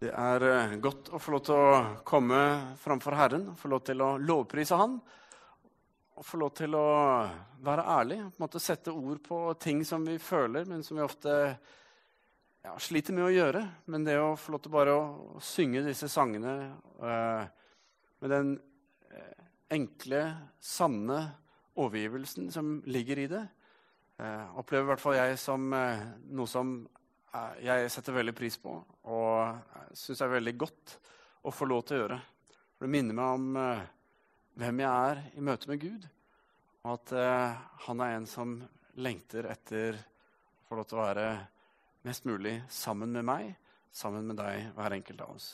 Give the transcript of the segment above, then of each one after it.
Det er eh, godt å få lov til å komme framfor Herren, få lov til å lovprise Han. Og få lov til å være ærlig, på en måte sette ord på ting som vi føler, men som vi ofte ja, sliter med å gjøre. Men det å få lov til bare å synge disse sangene eh, med den eh, enkle, sanne overgivelsen som ligger i det, eh, opplever i hvert fall jeg som eh, noe som jeg setter veldig pris på og syns er veldig godt å få lov til å gjøre. For det minner meg om uh, hvem jeg er i møte med Gud, og at han er en som lengter etter å få lov til å være mest mulig sammen med meg, sammen med deg, hver enkelt av oss.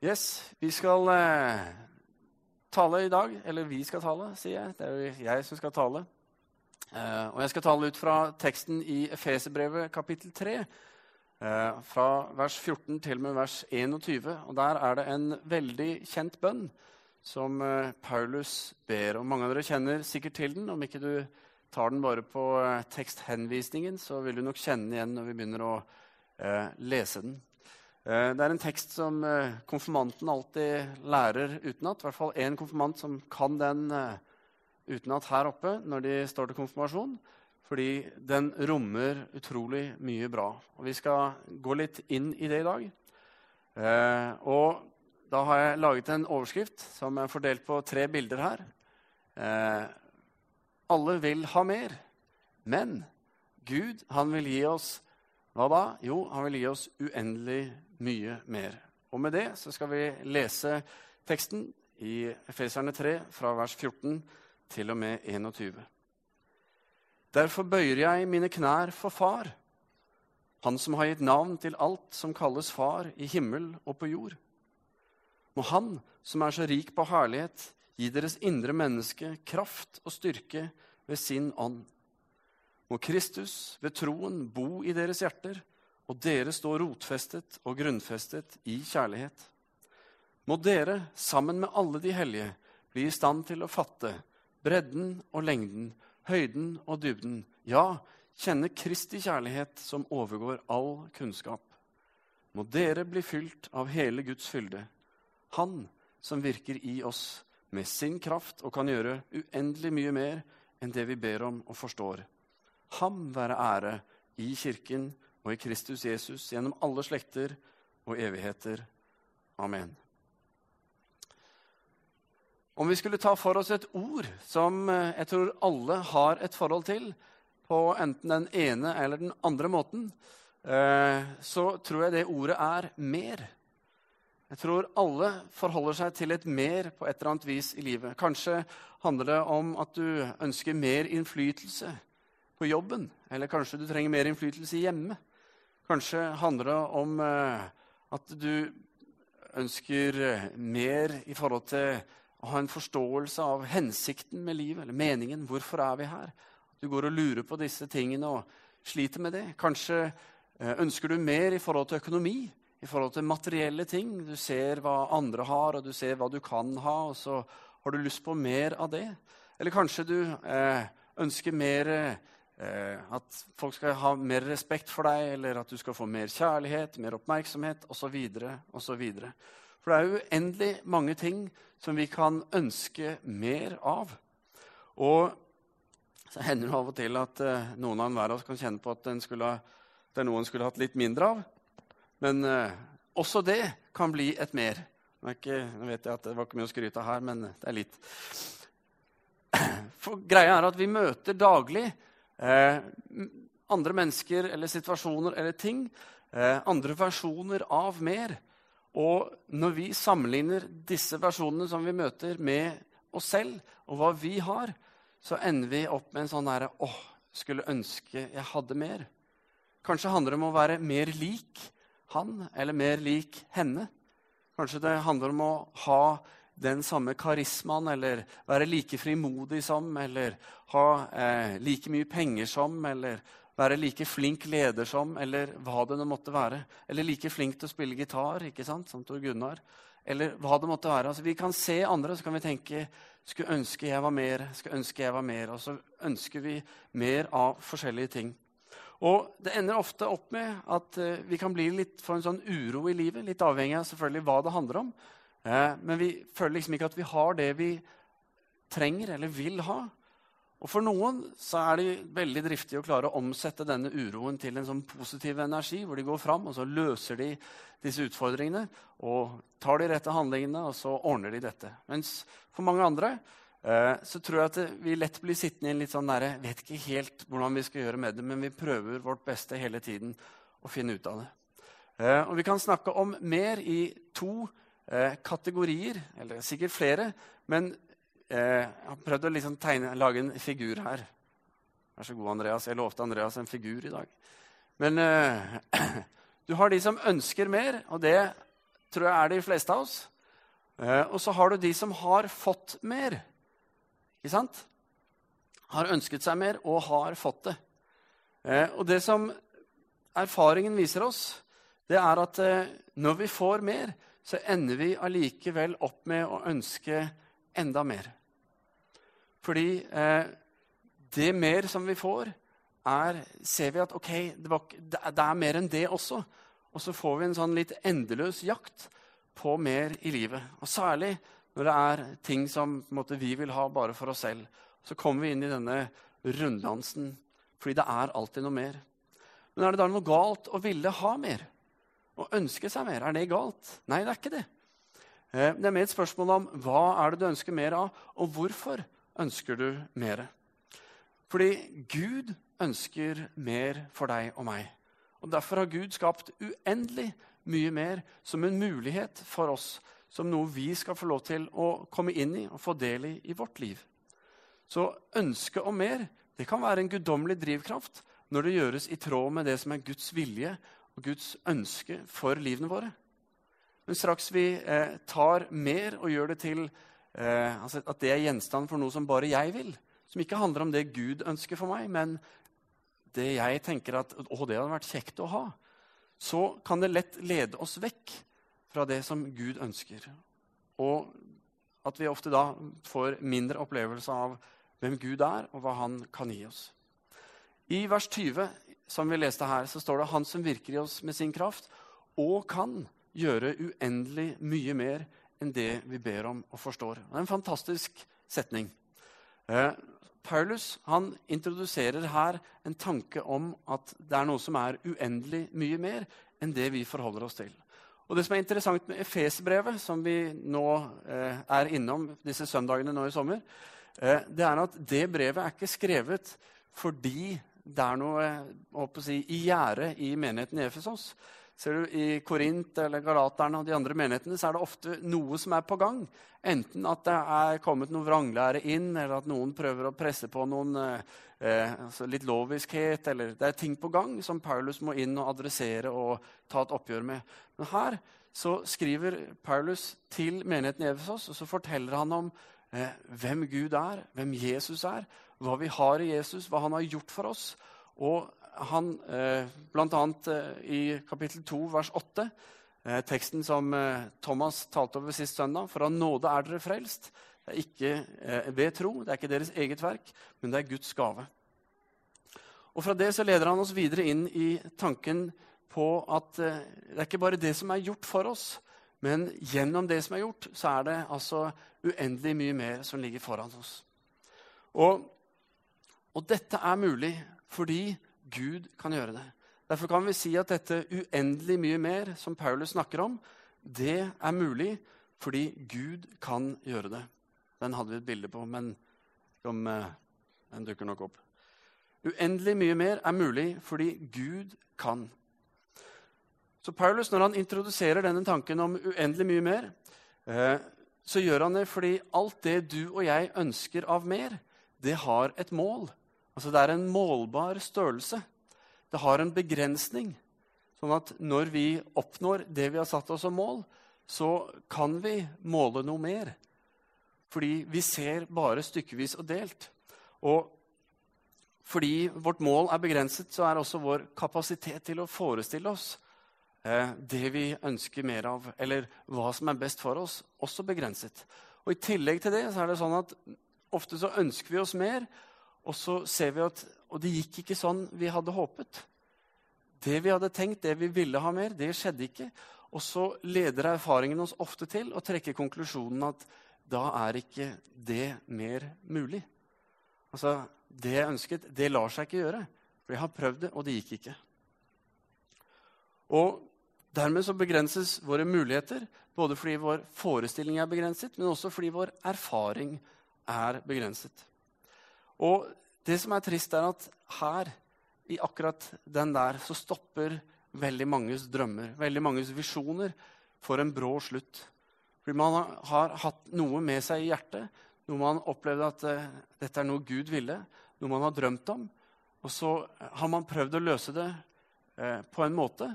Yes, vi skal tale i dag. Eller vi skal tale, sier jeg. Det er jo jeg som skal tale. Uh, og Jeg skal tale ut fra teksten i Efeserbrevet kapittel 3, uh, eh, fra vers 14 til med vers 21. Og Der er det en veldig kjent bønn som uh, Paulus ber. Og Mange av dere kjenner sikkert til den. Om ikke du tar den bare på teksthenvisningen, så vil du nok kjenne den igjen når vi begynner å lese den. Det er en tekst som konfirmanten alltid lærer utenat. I hvert fall én konfirmant som kan den utenat her oppe når de står til konfirmasjon. Fordi den rommer utrolig mye bra. Og vi skal gå litt inn i det i dag. Eh, og da har jeg laget en overskrift som er fordelt på tre bilder her. Eh, alle vil ha mer, men Gud han vil gi oss hva da? Jo, han vil gi oss uendelig mye mer. Og med det så skal vi lese teksten i Efeserne 3 fra vers 14 til og med 21. Derfor bøyer jeg mine knær for Far, Han som har gitt navn til alt som kalles Far i himmel og på jord. Må Han, som er så rik på herlighet, gi deres indre menneske kraft og styrke ved sin ånd. Må Kristus ved troen bo i deres hjerter, og dere stå rotfestet og grunnfestet i kjærlighet. Må dere, sammen med alle de hellige, bli i stand til å fatte bredden og lengden, høyden og dybden. Ja, kjenne Kristi kjærlighet som overgår all kunnskap. Må dere bli fylt av hele Guds fylde, Han som virker i oss med sin kraft og kan gjøre uendelig mye mer enn det vi ber om og forstår. Ham være ære i Kirken og i Kristus Jesus gjennom alle slekter og evigheter. Amen. Om vi skulle ta for oss et ord som eh, jeg tror alle har et forhold til, på enten den ene eller den andre måten, eh, så tror jeg det ordet er mer. Jeg tror alle forholder seg til et mer på et eller annet vis i livet. Kanskje handler det om at du ønsker mer innflytelse på jobben. Eller kanskje du trenger mer innflytelse hjemme. Kanskje handler det om eh, at du ønsker mer i forhold til å ha en forståelse av hensikten med livet, eller meningen. Hvorfor er vi her? Du går og lurer på disse tingene og sliter med det. Kanskje eh, ønsker du mer i forhold til økonomi, i forhold til materielle ting. Du ser hva andre har, og du ser hva du kan ha, og så har du lyst på mer av det. Eller kanskje du eh, ønsker mer eh, at folk skal ha mer respekt for deg, eller at du skal få mer kjærlighet, mer oppmerksomhet osv. osv. For det er uendelig mange ting som vi kan ønske mer av. Og så hender det av og til at uh, noen av hver av oss kan kjenne på at skulle, det er noe en skulle hatt litt mindre av. Men uh, også det kan bli et mer. Nå, ikke, nå, vet jeg at Det var ikke mye å skryte av her, men det er litt. For greia er at vi møter daglig eh, andre mennesker eller situasjoner eller ting. Eh, andre versjoner av mer. Og når vi sammenligner disse personene som vi møter, med oss selv og hva vi har, så ender vi opp med en sånn derre åh, skulle ønske jeg hadde mer. Kanskje handler det om å være mer lik han eller mer lik henne. Kanskje det handler om å ha den samme karismaen eller være like frimodig som eller ha eh, like mye penger som eller være like flink leder som, eller hva det nå måtte være. Eller like flink til å spille gitar, ikke sant, som Tor Gunnar. Eller hva det måtte være. Altså, vi kan se andre så kan vi tenke skulle ønske jeg var mer, skulle ønske jeg var mer. Og så ønsker vi mer av forskjellige ting. Og det ender ofte opp med at uh, vi kan bli litt for en sånn uro i livet. Litt avhengig av selvfølgelig hva det handler om. Uh, men vi føler liksom ikke at vi har det vi trenger eller vil ha. Og For noen så er de veldig driftige å klare å omsette denne uroen til en sånn positiv energi, hvor de går fram og så løser de disse utfordringene og tar de rette handlingene, og så ordner de dette. Mens for mange andre Eh, så tror jeg at vi lett blir sittende i en litt sånn nære, vet ikke helt hvordan vi skal gjøre med det, men vi prøver vårt beste hele tiden å finne ut av det. Eh, og Vi kan snakke om mer i to eh, kategorier, eller sikkert flere. Men jeg har prøvd å liksom tegne, lage en figur her. Vær så god, Andreas. Jeg lovte Andreas en figur i dag. Men du har de som ønsker mer, og det tror jeg er de fleste av oss. og så har du de som har fått mer. Ikke sant? Har ønsket seg mer og har fått det. Uh, og det som erfaringen viser oss, det er at eh, når vi får mer, så ender vi allikevel opp med å ønske enda mer. Fordi eh, det mer som vi får, er, ser vi at ok, det, var, det, er mer enn det også. Og så får vi en sånn litt endeløs jakt på mer i livet. Og særlig når det er ting som måte, vi vil ha bare for oss selv, så kommer vi inn i denne runddansen fordi det er alltid noe mer. Men er det da noe galt å ville ha mer? Å ønske seg mer? Er det galt? Nei, det er ikke det. Eh, det er mer et spørsmål om hva er det du ønsker mer av, og hvorfor ønsker du mer. Fordi Gud ønsker mer for deg og meg. Og Derfor har Gud skapt uendelig mye mer som en mulighet for oss som noe vi skal få lov til å komme inn i og få del i i vårt liv. Så ønsket om mer det kan være en guddommelig drivkraft når det gjøres i tråd med det som er Guds vilje og Guds ønske for livene våre. Men straks vi eh, tar mer og gjør det til eh, altså at det er gjenstand for noe som bare jeg vil, som ikke handler om det Gud ønsker for meg, men det jeg tenker at å, det hadde vært kjekt å ha, så kan det lett lede oss vekk fra det som Gud ønsker. Og at vi ofte da får mindre opplevelse av hvem Gud er, og hva han kan gi oss. I vers 20 som vi leste her, så står det 'Han som virker i oss med sin kraft', og kan gjøre uendelig mye mer enn det vi ber om og forstår. Det er en fantastisk setning. Eh, Paulus han introduserer her en tanke om at det er noe som er uendelig mye mer enn det vi forholder oss til. Og Det som er interessant med Efesbrevet, som vi nå eh, er innom disse søndagene nå i sommer, eh, det er at det brevet er ikke skrevet fordi det er noe eh, si, i gjære i menigheten i Efesos. Ser du I Korint eller Galaterne og de andre menighetene så er det ofte noe som er på gang. Enten at det er kommet noe vranglære inn, eller at noen prøver å presse på noen eh, eh, altså litt loviskhet. eller Det er ting på gang som Paulus må inn og adressere og ta et oppgjør med. Men her så skriver Paulus til menigheten i Efesos, og så forteller han om eh, hvem Gud er, hvem Jesus er, hva vi har i Jesus, hva han har gjort for oss. Og han, blant bl.a. Eh, i kapittel 2, vers 8, eh, teksten som eh, Thomas talte over sist søndag. For av nåde er dere frelst. Det er ikke eh, ved tro, det er ikke deres eget verk, men det er Guds gave. Og Fra det så leder han oss videre inn i tanken på at eh, det er ikke bare det som er gjort for oss, men gjennom det som er gjort, så er det altså uendelig mye mer som ligger foran oss. Og, og dette er mulig fordi Gud kan gjøre det. Derfor kan vi si at dette uendelig mye mer som Paulus snakker om, det er mulig fordi Gud kan gjøre det. Den hadde vi et bilde på, men om, eh, den dukker nok opp. Uendelig mye mer er mulig fordi Gud kan. Så Paulus, når han introduserer denne tanken om uendelig mye mer, eh, så gjør han det fordi alt det du og jeg ønsker av mer, det har et mål. Altså Det er en målbar størrelse. Det har en begrensning. Sånn at når vi oppnår det vi har satt oss som mål, så kan vi måle noe mer. Fordi vi ser bare stykkevis og delt. Og fordi vårt mål er begrenset, så er også vår kapasitet til å forestille oss eh, det vi ønsker mer av, eller hva som er best for oss, også begrenset. Og I tillegg til det så er det sånn at ofte så ønsker vi oss mer, Og så ser vi at og det gikk ikke sånn vi hadde håpet. Det vi hadde tenkt, det vi ville ha mer, det skjedde ikke. Og så leder erfaringen oss ofte til å trekke konklusjonen at da er ikke det mer mulig. Altså, Det jeg ønsket, det lar seg ikke gjøre. For jeg har prøvd det, og det gikk ikke. Og dermed så begrenses våre muligheter, både fordi vår forestilling er begrenset, men også fordi vår erfaring er begrenset. Og det som er trist, er at her, i akkurat den der, så stopper veldig manges drømmer, veldig manges visjoner, for en brå slutt. Fordi man har hatt noe med seg i hjertet, noe man opplevde at uh, dette er noe Gud ville, noe man har drømt om. Og så har man prøvd å løse det uh, på en måte,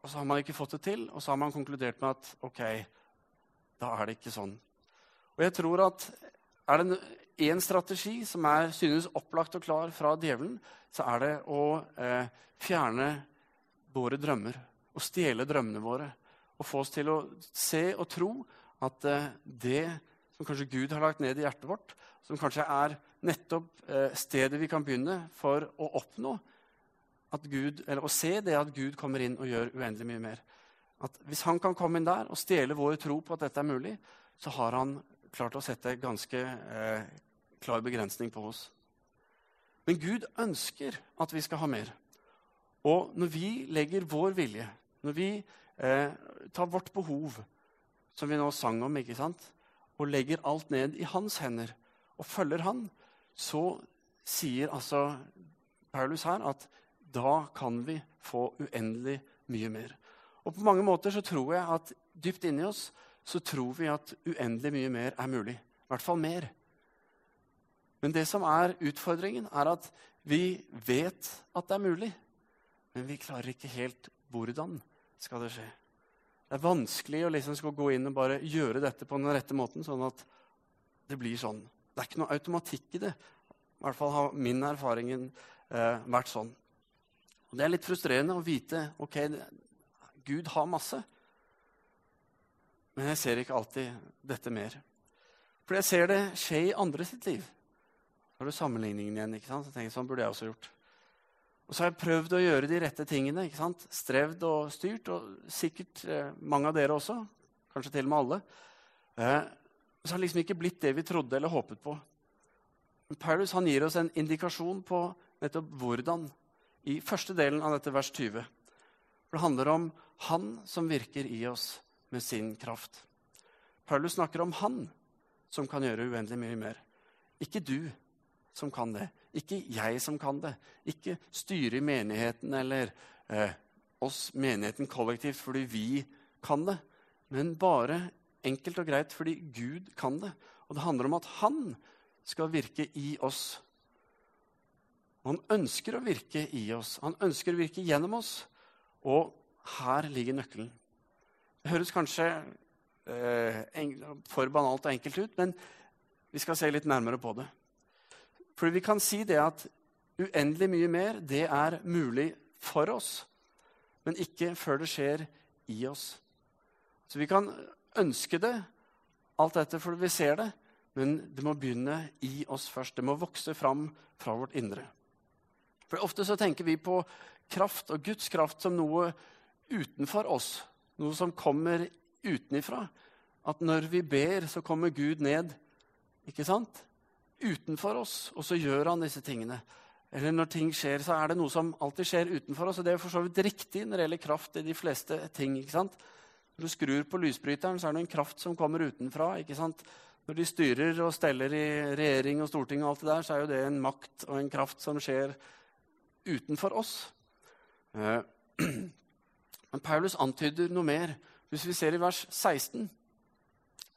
og så har man ikke fått det til. Og så har man konkludert med at ok, da er det ikke sånn. Og jeg tror at er det én strategi som er, synes opplagt og klar fra djevelen, så er det å eh, fjerne våre drømmer og stjele drømmene våre. Og få oss til å se og tro at eh, det som kanskje Gud har lagt ned i hjertet vårt, som kanskje er nettopp eh, stedet vi kan begynne for å oppnå at Gud, eller å se det at Gud kommer inn og gjør uendelig mye mer. At Hvis han kan komme inn der og stjele vår tro på at dette er mulig, så har han klart å sette ganske eh, klar begrensning på oss. Men Gud ønsker at vi skal ha mer. Og når vi legger vår vilje, når vi eh, tar vårt behov, som vi nå sang om, ikke sant? og legger alt ned i hans hender og følger han, så sier altså Paulus her at da kan vi få uendelig mye mer. Og på mange måter så tror jeg at dypt inni oss så tror vi at uendelig mye mer er mulig. I hvert fall mer. Men det som er utfordringen, er at vi vet at det er mulig, men vi klarer ikke helt hvordan skal det skje. Det er vanskelig å liksom skal gå inn og bare gjøre dette på den rette måten, sånn at det blir sånn. Det er ikke noe automatikk i det. I hvert fall har min erfaring eh, vært sånn. Og Det er litt frustrerende å vite ok, Gud har masse, men jeg ser ikke alltid dette mer. For jeg ser det skje i andre sitt liv. Har du sammenligningen igjen. ikke sant? Så tenker jeg, Sånn burde jeg også gjort. Og så har jeg prøvd å gjøre de rette tingene. ikke sant? Strevd og styrt. Og sikkert eh, mange av dere også. Kanskje til og med alle. Eh, så har det liksom ikke blitt det vi trodde eller håpet på. Men Paulus han gir oss en indikasjon på nettopp hvordan i første delen av dette vers 20. For det handler om Han som virker i oss med sin kraft. Paulus snakker om Han som kan gjøre uendelig mye mer. Ikke du som kan det. Ikke jeg som kan det. Ikke styret i menigheten eller eh, oss, menigheten kollektivt, fordi vi kan det. Men bare enkelt og greit fordi Gud kan det. Og det handler om at han skal virke i oss. Han ønsker å virke i oss. Han ønsker å virke gjennom oss. Og her ligger nøkkelen. Det høres kanskje eh, for banalt og enkelt ut, men vi skal se litt nærmere på det. For vi kan si det at uendelig mye mer, det er mulig for oss, men ikke før det skjer i oss. Så vi kan ønske det, alt dette fordi vi ser det, men det må begynne i oss først. Det må vokse fram fra vårt indre. For Ofte så tenker vi på kraft og Guds kraft som noe utenfor oss, noe som kommer utenifra. At når vi ber, så kommer Gud ned. Ikke sant? Utenfor oss, og så gjør han disse tingene. Eller når ting skjer, så er det noe som alltid skjer utenfor oss. Og det er for så vidt riktig når det gjelder kraft i de fleste ting. ikke sant? Når du skrur på lysbryteren, så er det en kraft som kommer utenfra. ikke sant? Når de styrer og steller i regjering og storting, og alt det der, så er jo det en makt og en kraft som skjer utenfor oss. Eh, men Paulus antyder noe mer. Hvis vi ser i vers 16,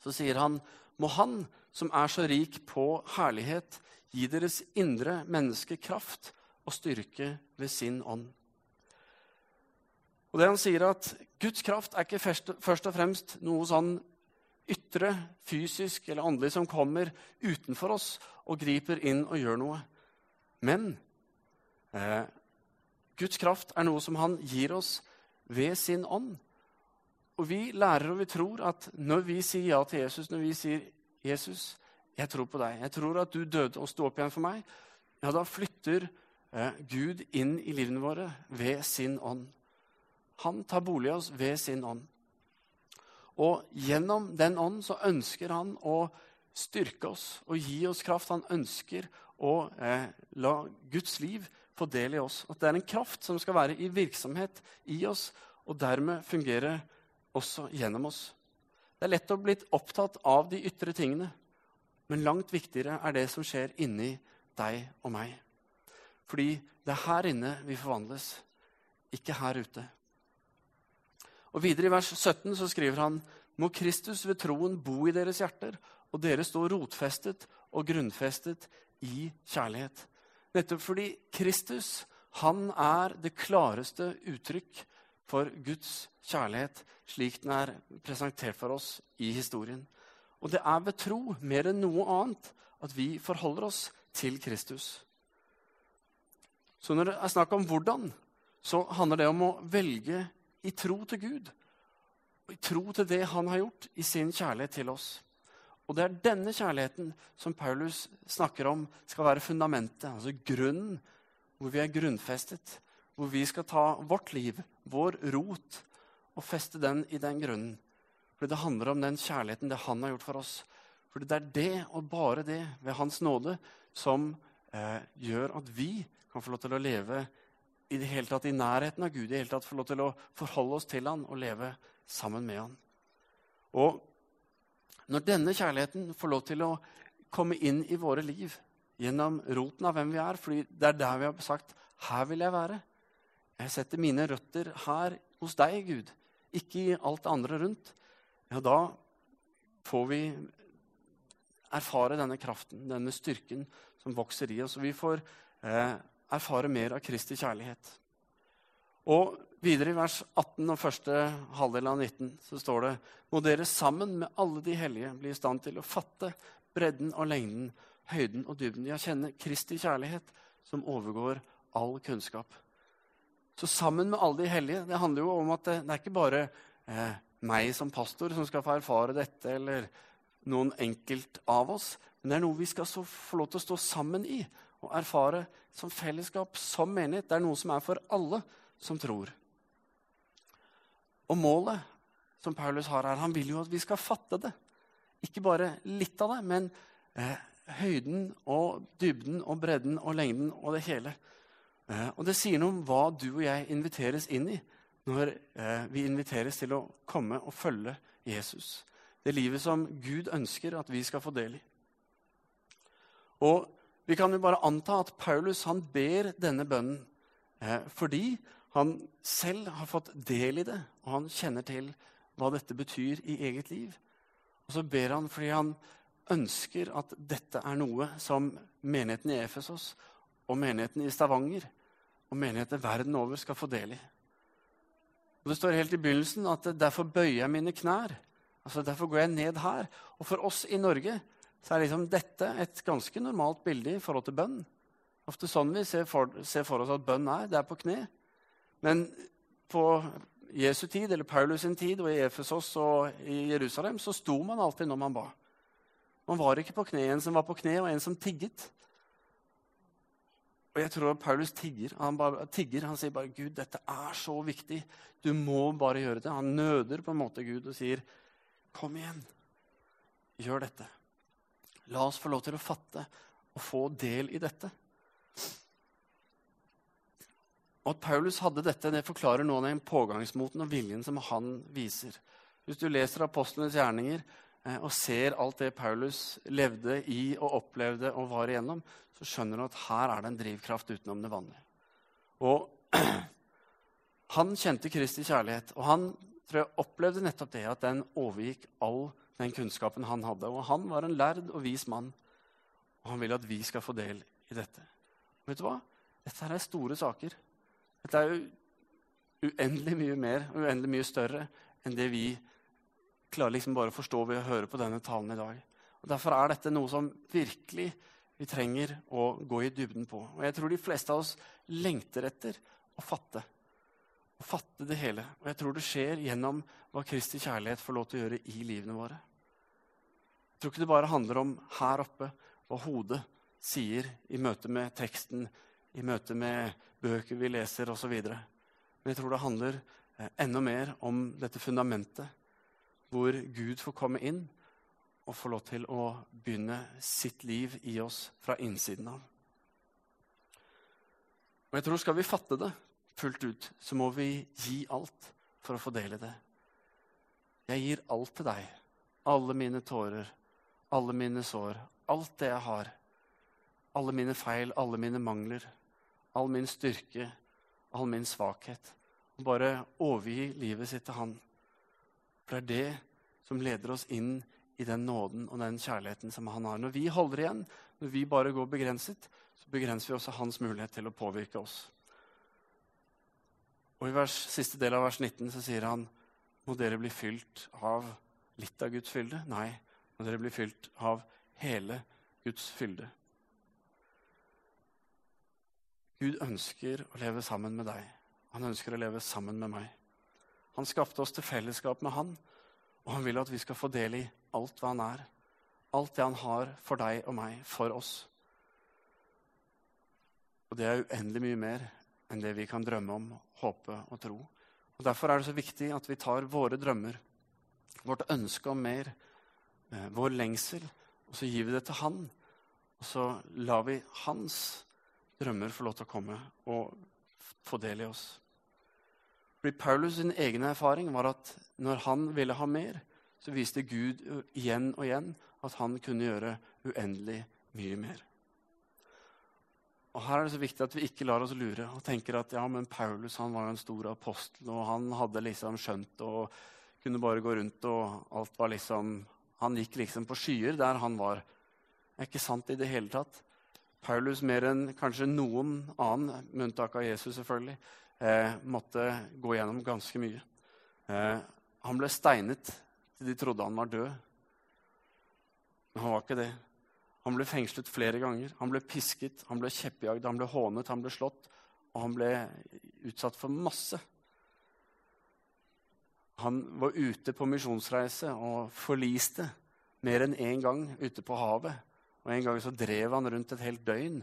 så sier han må han som er så rik på herlighet, gi deres indre menneske kraft og styrke ved sin ånd. Og det Han sier at Guds kraft er ikke først og fremst noe sånn ytre, fysisk eller åndelig som kommer utenfor oss og griper inn og gjør noe. Men eh, Guds kraft er noe som han gir oss ved sin ånd. Og vi lærer og vi tror at når vi sier ja til Jesus, når vi sier 'Jesus, jeg tror på deg. Jeg tror at du døde og sto opp igjen for meg.' ja, da flytter eh, Gud inn i livene våre ved sin ånd. Han tar bolig i oss ved sin ånd. Og gjennom den ånd så ønsker han å styrke oss og gi oss kraft. Han ønsker å eh, la Guds liv få del i oss. At det er en kraft som skal være i virksomhet i oss, og dermed fungere også gjennom oss. Det er lett å bli opptatt av de ytre tingene, men langt viktigere er det som skjer inni deg og meg. Fordi det er her inne vi forvandles, ikke her ute. Og Videre i vers 17 så skriver han må Kristus ved troen bo i deres hjerter, og dere stå rotfestet og grunnfestet i kjærlighet. Nettopp fordi Kristus han er det klareste uttrykk for Guds kjærlighet, slik den er presentert for oss i historien. Og det er ved tro mer enn noe annet at vi forholder oss til Kristus. Så når det er snakk om hvordan, så handler det om å velge i tro til Gud. I tro til det han har gjort i sin kjærlighet til oss. Og det er denne kjærligheten som Paulus snakker om skal være fundamentet, altså grunnen, hvor vi er grunnfestet. Hvor vi skal ta vårt liv, vår rot, og feste den i den grunnen. Fordi det handler om den kjærligheten det han har gjort for oss. Fordi det er det, og bare det, ved Hans nåde, som eh, gjør at vi kan få lov til å leve i det hele tatt i nærheten av Gud, i det hele tatt få lov til å forholde oss til han og leve sammen med han. Og når denne kjærligheten får lov til å komme inn i våre liv gjennom roten av hvem vi er, fordi det er der vi har sagt 'Her vil jeg være'. Jeg setter mine røtter her hos deg, Gud, ikke i alt det andre rundt. Ja, da får vi erfare denne kraften, denne styrken som vokser i oss. Og vi får eh, erfare mer av Kristi kjærlighet. Og videre i vers 18 og første halvdel av 19 så står det må dere sammen med alle de hellige bli i stand til å fatte bredden og lengden, høyden og dybden. Ja, kjenne Kristi kjærlighet som overgår all kunnskap. Så sammen med alle de hellige Det handler jo om at det, det er ikke bare eh, meg som pastor som skal få erfare dette, eller noen enkelt av oss. Men det er noe vi skal få lov til å stå sammen i og erfare som fellesskap, som menighet. Det er noe som er for alle som tror. Og målet som Paulus har her, han vil jo at vi skal fatte det. Ikke bare litt av det, men eh, høyden og dybden og bredden og lengden og det hele. Eh, og det sier noe om hva du og jeg inviteres inn i når eh, vi inviteres til å komme og følge Jesus. Det livet som Gud ønsker at vi skal få del i. Og vi kan jo bare anta at Paulus han ber denne bønnen eh, fordi han selv har fått del i det, og han kjenner til hva dette betyr i eget liv. Og så ber han fordi han ønsker at dette er noe som menigheten i Efesos og menigheten i Stavanger og menigheter verden over skal få del i. Og Det står helt i begynnelsen at 'derfor bøyer jeg mine knær'. Altså Derfor går jeg ned her. Og for oss i Norge så er liksom dette et ganske normalt bilde i forhold til bønn. Ofte sånn vi ser for, ser for oss at bønn er. Det er på kne. Men på Jesu tid, eller Paulus sin tid, og i Efesos og i Jerusalem, så sto man alltid når man ba. Man var ikke på kne. En som var på kne, og en som tigget. Og jeg tror Paulus tigger. Han, bare, tigger. han sier bare Gud, dette er så viktig. Du må bare gjøre det. Han nøder på en måte Gud og sier, kom igjen, gjør dette. La oss få lov til å fatte og få del i dette. Og At Paulus hadde dette, det forklarer noe av den pågangsmoten og viljen som han viser. Hvis du leser apostlenes gjerninger og ser alt det Paulus levde i og opplevde og var igjennom, så skjønner du at her er det en drivkraft utenom det vanlige. Og han kjente Kristi kjærlighet, og han tror jeg opplevde nettopp det, at den overgikk all den kunnskapen han hadde. Og han var en lærd og vis mann, og han vil at vi skal få del i dette. Og vet du hva? Dette her er store saker. Dette er jo uendelig mye mer uendelig mye større enn det vi klarer liksom bare å forstå ved å høre på denne talen i dag. Og Derfor er dette noe som virkelig vi trenger å gå i dybden på. Og jeg tror de fleste av oss lengter etter å fatte å fatte det hele. Og jeg tror det skjer gjennom hva Kristi kjærlighet får lov til å gjøre i livene våre. Jeg tror ikke det bare handler om her oppe hva hodet sier i møte med teksten, i møte med bøker vi leser osv. Men jeg tror det handler eh, enda mer om dette fundamentet, hvor Gud får komme inn og få lov til å begynne sitt liv i oss fra innsiden av. Og jeg tror Skal vi fatte det fullt ut, så må vi gi alt for å fordele det. Jeg gir alt til deg. Alle mine tårer, alle mine sår, alt det jeg har. Alle mine feil, alle mine mangler, all min styrke, all min svakhet. Bare overgi livet sitt til Han. For det er det som leder oss inn i den nåden og den kjærligheten som han har. Når vi holder igjen, når vi bare går begrenset, så begrenser vi også hans mulighet til å påvirke oss. Og I vers, siste del av vers 19 så sier han må dere bli fylt av litt av Guds fylde? Nei, må dere bli fylt av hele Guds fylde. Gud ønsker å leve sammen med deg. Han ønsker å leve sammen med meg. Han skapte oss til fellesskap med han, og han vil at vi skal få del i alt hva han er. Alt det han har for deg og meg, for oss. Og det er uendelig mye mer enn det vi kan drømme om, håpe og tro. Og Derfor er det så viktig at vi tar våre drømmer, vårt ønske om mer, eh, vår lengsel, og så gir vi det til han. Og så lar vi hans drømmer få lov til å komme og få del i oss. Fordi Paulus' sin egen erfaring var at når han ville ha mer, så viste Gud igjen og igjen at han kunne gjøre uendelig mye mer. Og Her er det så viktig at vi ikke lar oss lure og tenker at ja, men Paulus han var jo en stor apostel, og han hadde liksom skjønt og kunne bare gå rundt, og alt var liksom Han gikk liksom på skyer der han var. Det er ikke sant i det hele tatt. Paulus mer enn kanskje noen annen, med unntak av Jesus selvfølgelig, eh, måtte gå gjennom ganske mye. Eh, han ble steinet til de trodde han var død. Men han var ikke det. Han ble fengslet flere ganger. Han ble pisket, han ble kjeppjagd, han ble hånet, han ble slått. Og han ble utsatt for masse. Han var ute på misjonsreise og forliste mer enn én gang ute på havet. Og En gang så drev han rundt et helt døgn,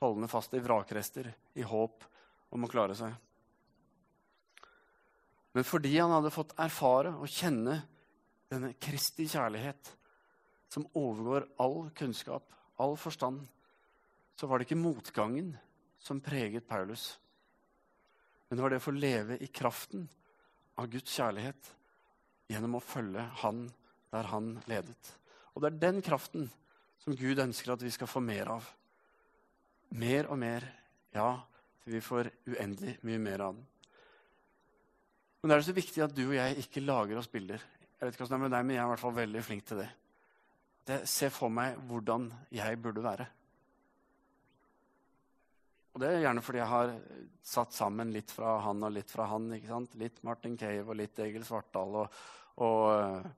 holdende fast i vrakrester, i håp om å klare seg. Men fordi han hadde fått erfare og kjenne denne Kristi kjærlighet, som overgår all kunnskap, all forstand, så var det ikke motgangen som preget Paulus. Men det var det å få leve i kraften av Guds kjærlighet gjennom å følge Han der Han ledet. Og det er den kraften som Gud ønsker at vi skal få mer av. Mer og mer, ja, til vi får uendelig mye mer av den. Men det er så viktig at du og jeg ikke lager oss bilder. Jeg vet ikke hvordan det er med deg, men jeg er i hvert fall veldig flink til det. det Se for meg hvordan jeg burde være. Og det er gjerne fordi jeg har satt sammen litt fra han og litt fra han. ikke sant? Litt Martin Cave og litt Egil Svartdal og, og eh,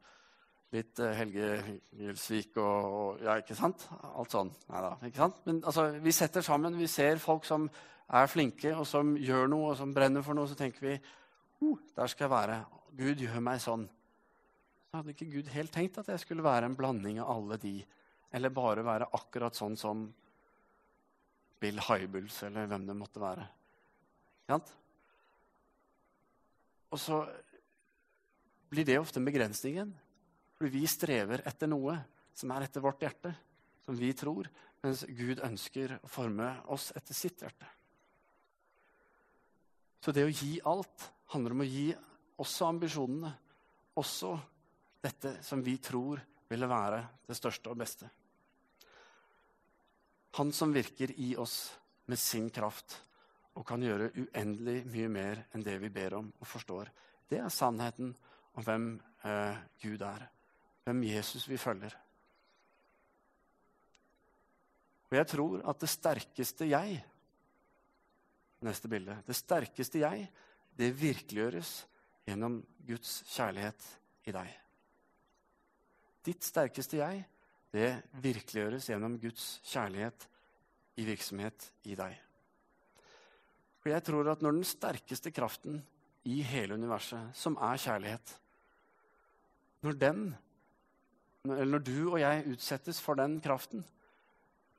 litt eh, Helge Gjelsvik og, og, Ja, ikke sant? Alt sånn. Neida, ikke sant? Men altså, vi setter sammen. Vi ser folk som er flinke, og som gjør noe, og som brenner for noe. Så tenker vi oh, der skal jeg være. Gud gjør meg sånn. Så hadde ikke Gud helt tenkt at jeg skulle være en blanding av alle de, eller bare være akkurat sånn som Bill Hybels, eller hvem det måtte være. Og så blir det ofte en begrensningen. Fordi vi strever etter noe som er etter vårt hjerte, som vi tror, mens Gud ønsker å forme oss etter sitt hjerte. Så det å gi alt handler om å gi også ambisjonene, også dette som vi tror ville være det største og beste. Han som virker i oss med sin kraft og kan gjøre uendelig mye mer enn det vi ber om og forstår. Det er sannheten om hvem eh, Gud er, hvem Jesus vi følger. Og jeg tror at det sterkeste jeg Neste bilde. Det sterkeste jeg det virkeliggjøres gjennom Guds kjærlighet i deg. Ditt sterkeste jeg, det virkeliggjøres gjennom Guds kjærlighet i virksomhet i deg. For jeg tror at når den sterkeste kraften i hele universet, som er kjærlighet Når den, eller når du og jeg utsettes for den kraften,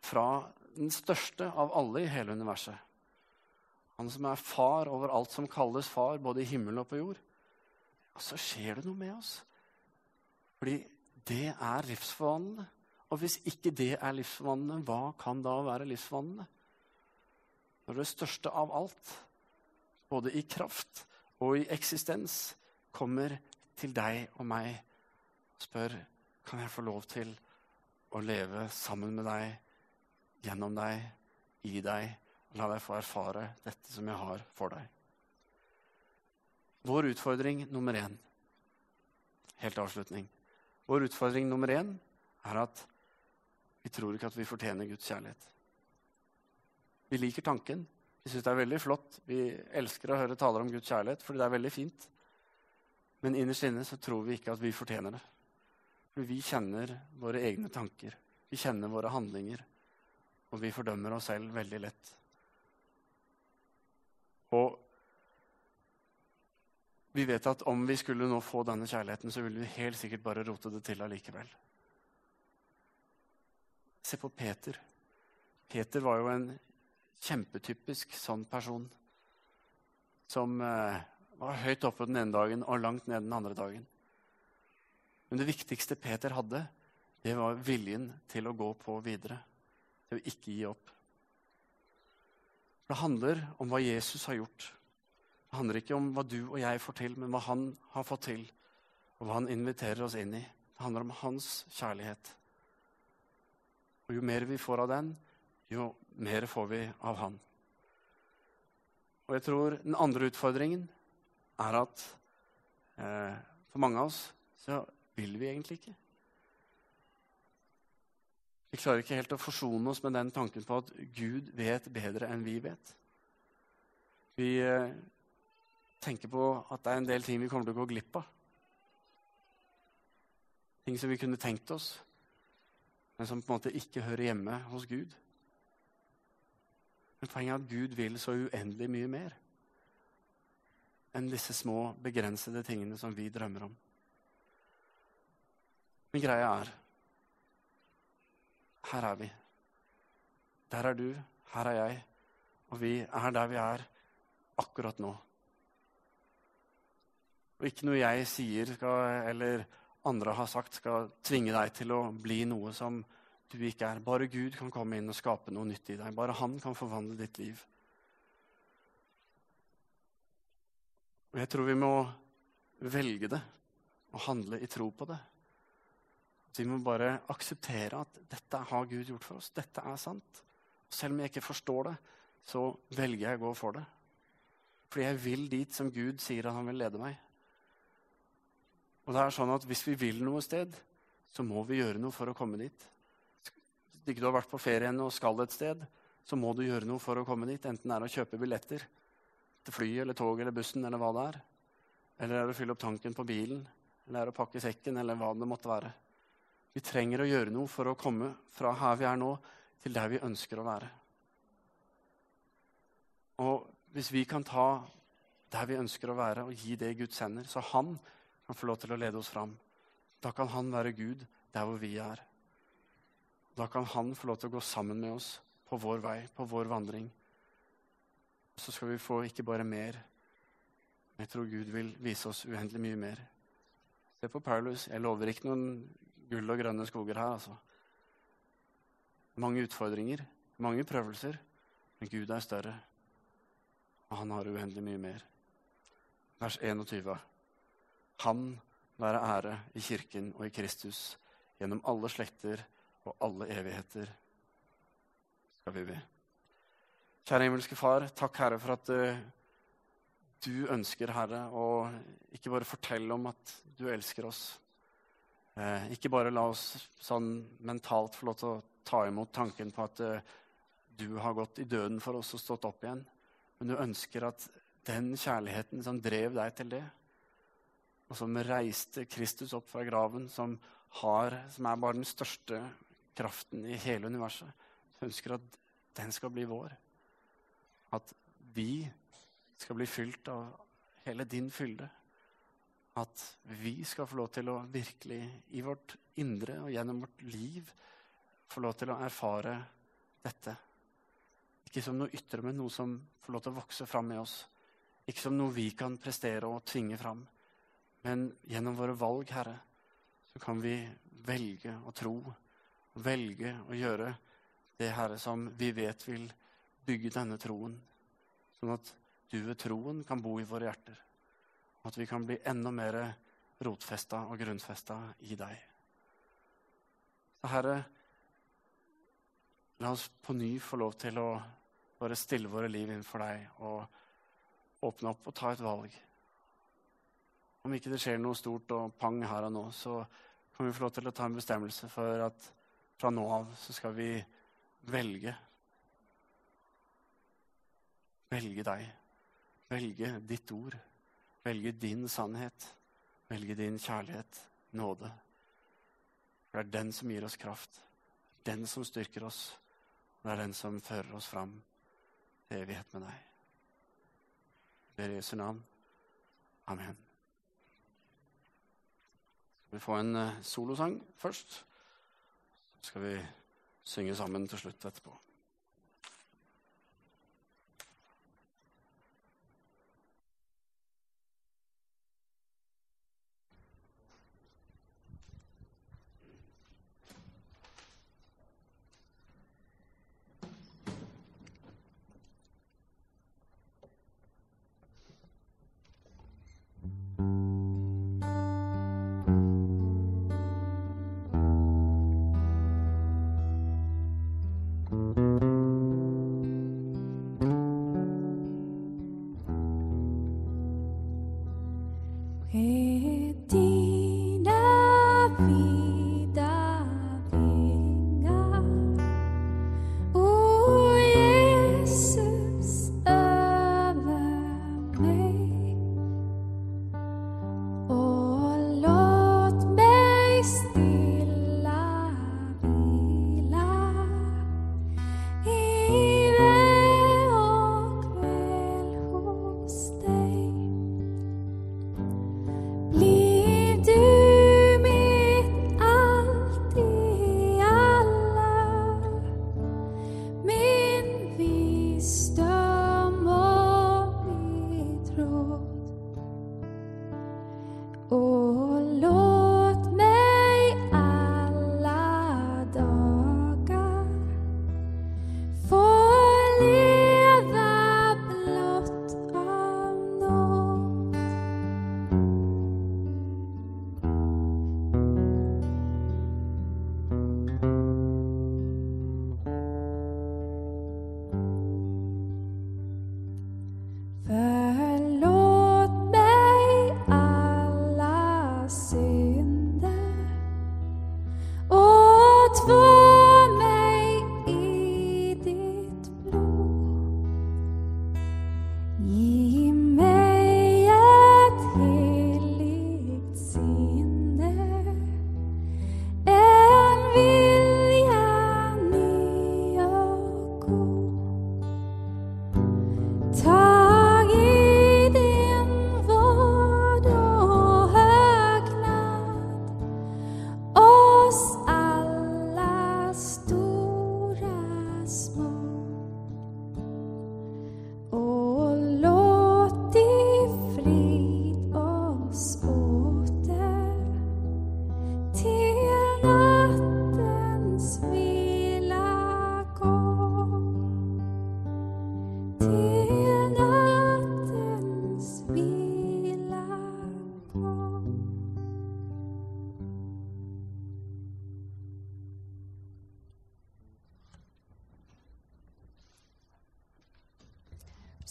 fra den største av alle i hele universet. Han som er far over alt som kalles far, både i himmelen og på jord. Og så skjer det noe med oss. Fordi det er livsforvandlende. Og hvis ikke det er livsforvandlende, hva kan da være livsforvandlende? Når det største av alt, både i kraft og i eksistens, kommer til deg og meg og spør kan jeg få lov til å leve sammen med deg, gjennom deg, i deg, la deg få erfare dette som jeg har for deg. Vår utfordring nummer én Helt avslutning. Vår utfordring nummer én er at vi tror ikke at vi fortjener Guds kjærlighet. Vi liker tanken. Vi syns det er veldig flott. Vi elsker å høre taler om Guds kjærlighet, fordi det er veldig fint. Men innerst inne så tror vi ikke at vi fortjener det. For vi kjenner våre egne tanker. Vi kjenner våre handlinger. Og vi fordømmer oss selv veldig lett. Og vi vet at om vi skulle nå få denne kjærligheten, så ville vi helt sikkert bare rote det til allikevel. Se på Peter. Peter var jo en kjempetypisk sånn person som eh, var høyt oppe den ene dagen og langt ned den andre dagen. Men det viktigste Peter hadde, det var viljen til å gå på videre. Til å ikke gi opp. Det handler om hva Jesus har gjort. Det handler ikke om hva du og jeg får til, men hva han har fått til, og hva han inviterer oss inn i. Det handler om hans kjærlighet. Og jo mer vi får av den, jo mer får vi av han. Og jeg tror den andre utfordringen er at eh, for mange av oss så vil vi egentlig ikke. Vi klarer ikke helt å forsone oss med den tanken på at Gud vet bedre enn vi vet. Vi eh, tenker på at det er en del ting vi kommer til å gå glipp av. Ting som vi kunne tenkt oss, men som på en måte ikke hører hjemme hos Gud. Men poenget er at Gud vil så uendelig mye mer enn disse små, begrensede tingene som vi drømmer om. Men greia er her er vi. Der er du, her er jeg. Og vi er der vi er akkurat nå. Og ikke noe jeg sier skal, eller andre har sagt, skal tvinge deg til å bli noe som du ikke er. Bare Gud kan komme inn og skape noe nytt i deg. Bare Han kan forvandle ditt liv. Og jeg tror vi må velge det og handle i tro på det. Så vi må bare akseptere at dette har Gud gjort for oss. Dette er sant. Selv om jeg ikke forstår det, så velger jeg å gå for det. Fordi jeg vil dit som Gud sier at han vil lede meg. Og det er sånn at Hvis vi vil noe sted, så må vi gjøre noe for å komme dit. Hvis ikke du har vært på ferie og skal et sted, så må du gjøre noe for å komme dit. Enten det er å kjøpe billetter til flyet eller toget eller bussen eller hva det er. Eller det er å fylle opp tanken på bilen, eller det er å pakke sekken, eller hva det måtte være. Vi trenger å gjøre noe for å komme fra her vi er nå, til der vi ønsker å være. Og hvis vi kan ta der vi ønsker å være, og gi det Gud sender, så han kan få lov til å lede oss fram, da kan han være Gud der hvor vi er. Da kan han få lov til å gå sammen med oss på vår vei, på vår vandring. Så skal vi få ikke bare mer, jeg tror Gud vil vise oss uendelig mye mer. Se på Paulus. Jeg lover ikke noen gull og grønne skoger her, altså. Mange utfordringer, mange prøvelser, men Gud er større. Og han har uendelig mye mer. Vers 21. Han være ære i Kirken og i Kristus gjennom alle slekter og alle evigheter, skal vi be. Kjære himmelske Far, takk, Herre, for at uh, du ønsker, Herre, å ikke bare fortelle om at du elsker oss, Eh, ikke bare la oss sånn mentalt få lov til å ta imot tanken på at eh, du har gått i døden for oss og stått opp igjen, men du ønsker at den kjærligheten som drev deg til det, og som reiste Kristus opp fra graven, som, har, som er bare den største kraften i hele universet, du ønsker at den skal bli vår. At vi skal bli fylt av hele din fylde at vi skal få lov til å virkelig i vårt indre og gjennom vårt liv få lov til å erfare dette. Ikke som noe ytre, men noe som får lov til å vokse fram med oss. Ikke som noe vi kan prestere og tvinge fram. Men gjennom våre valg, Herre, så kan vi velge å tro. Velge å gjøre det, Herre, som vi vet vil bygge denne troen. Sånn at du ved troen kan bo i våre hjerter. At vi kan bli enda mer rotfesta og grunnfesta i deg. Så Herre, la oss på ny få lov til å bare stille våre liv innenfor deg og åpne opp og ta et valg. Om ikke det skjer noe stort og pang her og nå, så kan vi få lov til å ta en bestemmelse for at fra nå av så skal vi velge. Velge deg. Velge ditt ord. Velge din sannhet. Velge din kjærlighet, nåde. For det er den som gir oss kraft. Den som styrker oss. Og det er den som fører oss fram til evighet med deg. Jeg ber Jesu navn. Amen. Skal vi få en uh, solosang først? Så skal vi synge sammen til slutt etterpå.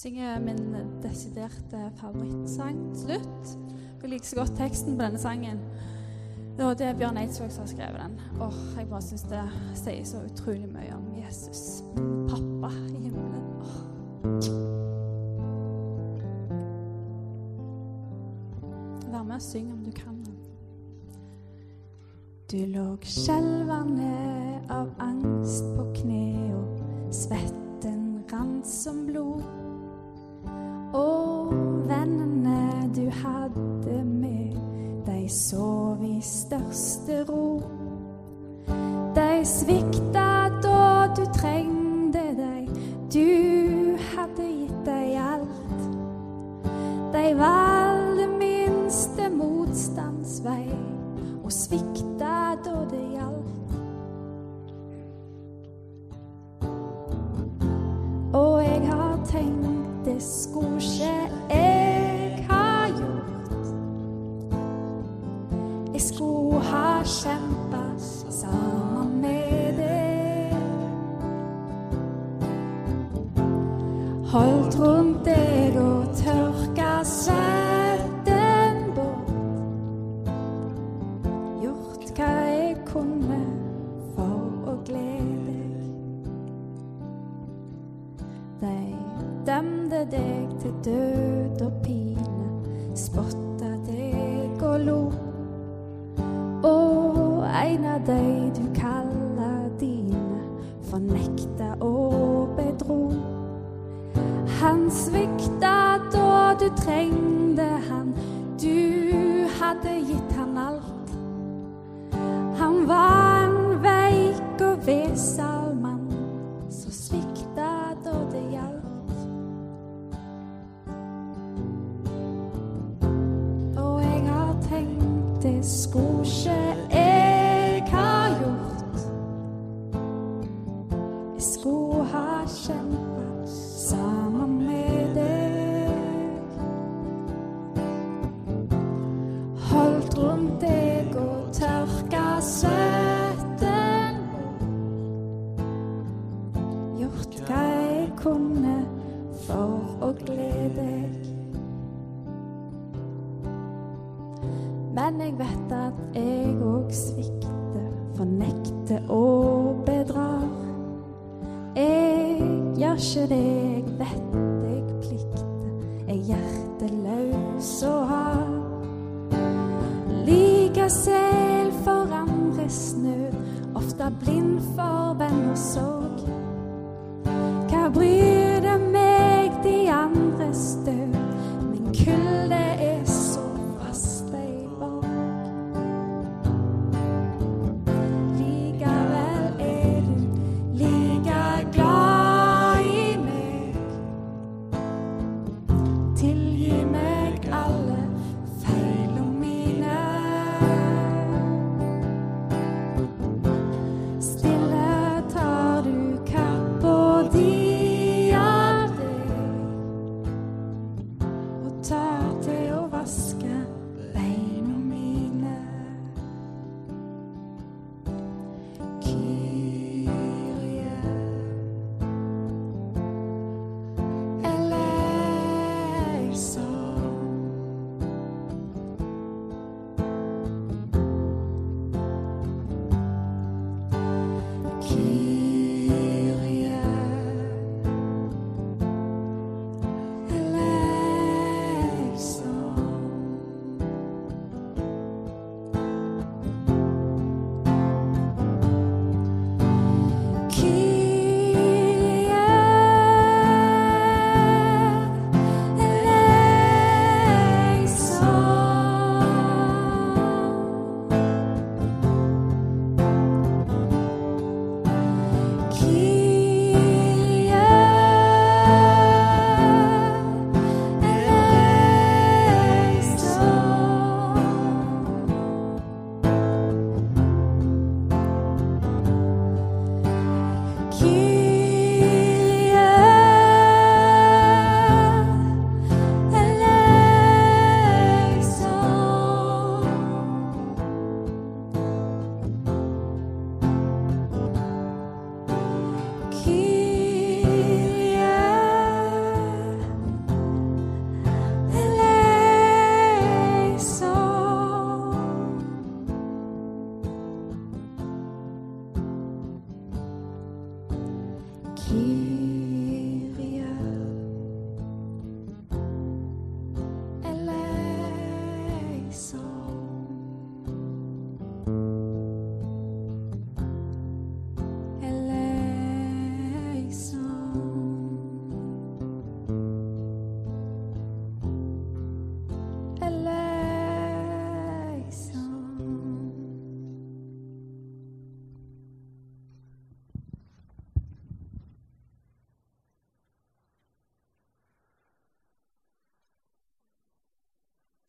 Synger min desiderte favorittsang til slutt. Jeg liker så godt teksten på denne sangen. Og det er Bjørn Eidsvåg som har skrevet den. Og jeg bare syns det sier så utrolig mye om Jesus. Pappa i himmelen. Åh. Vær med og syng om du kan. Du lå skjelvende av Men jeg vet at jeg òg svikter, fornekter og bedrar. Jeg gjør ikke det jeg vet jeg plikter, jeg hjerteløs og hard. Like selv for andres nød, ofte blind for og sorg. Hva bryr det meg de andres død, min kulde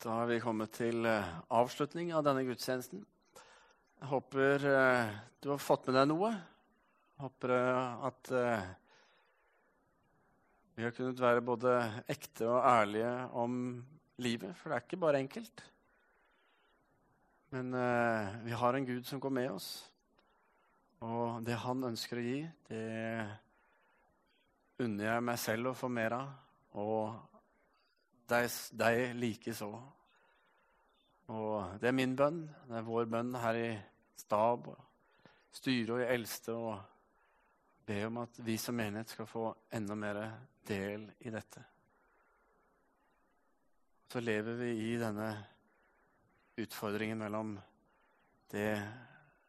Så har vi kommet til eh, avslutning av denne gudstjenesten. Jeg håper eh, du har fått med deg noe. Jeg håper eh, at vi har kunnet være både ekte og ærlige om livet, for det er ikke bare enkelt. Men vi har en Gud som går med oss, og det han ønsker å gi, det unner jeg meg selv å få mer av, og deg, deg likeså. Og det er min bønn. Det er vår bønn her i stab og styre og i eldste. og be om at vi som menighet skal få enda mer del i dette. Så lever vi i denne utfordringen mellom det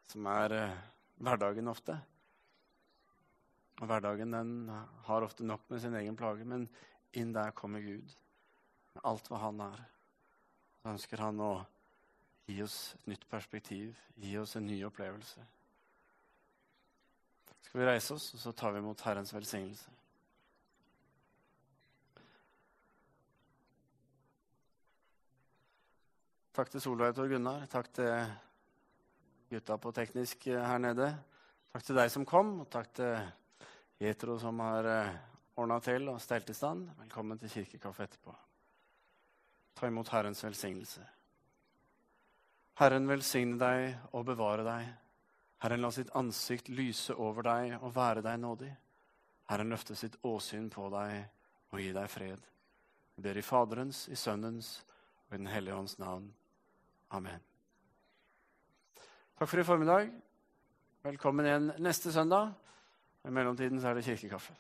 som er eh, hverdagen ofte. Og hverdagen den har ofte nok med sin egen plage, men inn der kommer Gud med alt hva han er. Ønsker han å gi oss et nytt perspektiv, gi oss en ny opplevelse skal vi reise oss, og så tar vi imot Herrens velsignelse. Takk til Solveig og Gunnar. Takk til gutta på teknisk her nede. Takk til deg som kom, og takk til Jetro som har eh, ordna til og stelt i stand. Velkommen til kirkekaffe etterpå. Ta imot Herrens velsignelse. Herren velsigne deg og bevare deg. Herren la sitt ansikt lyse over deg og være deg nådig. Herren løfte sitt åsyn på deg og gi deg fred. Vi ber i Faderens, i Sønnens og i Den hellige ånds navn. Amen. Takk for i formiddag. Velkommen igjen neste søndag. I mellomtiden så er det kirkekaffe.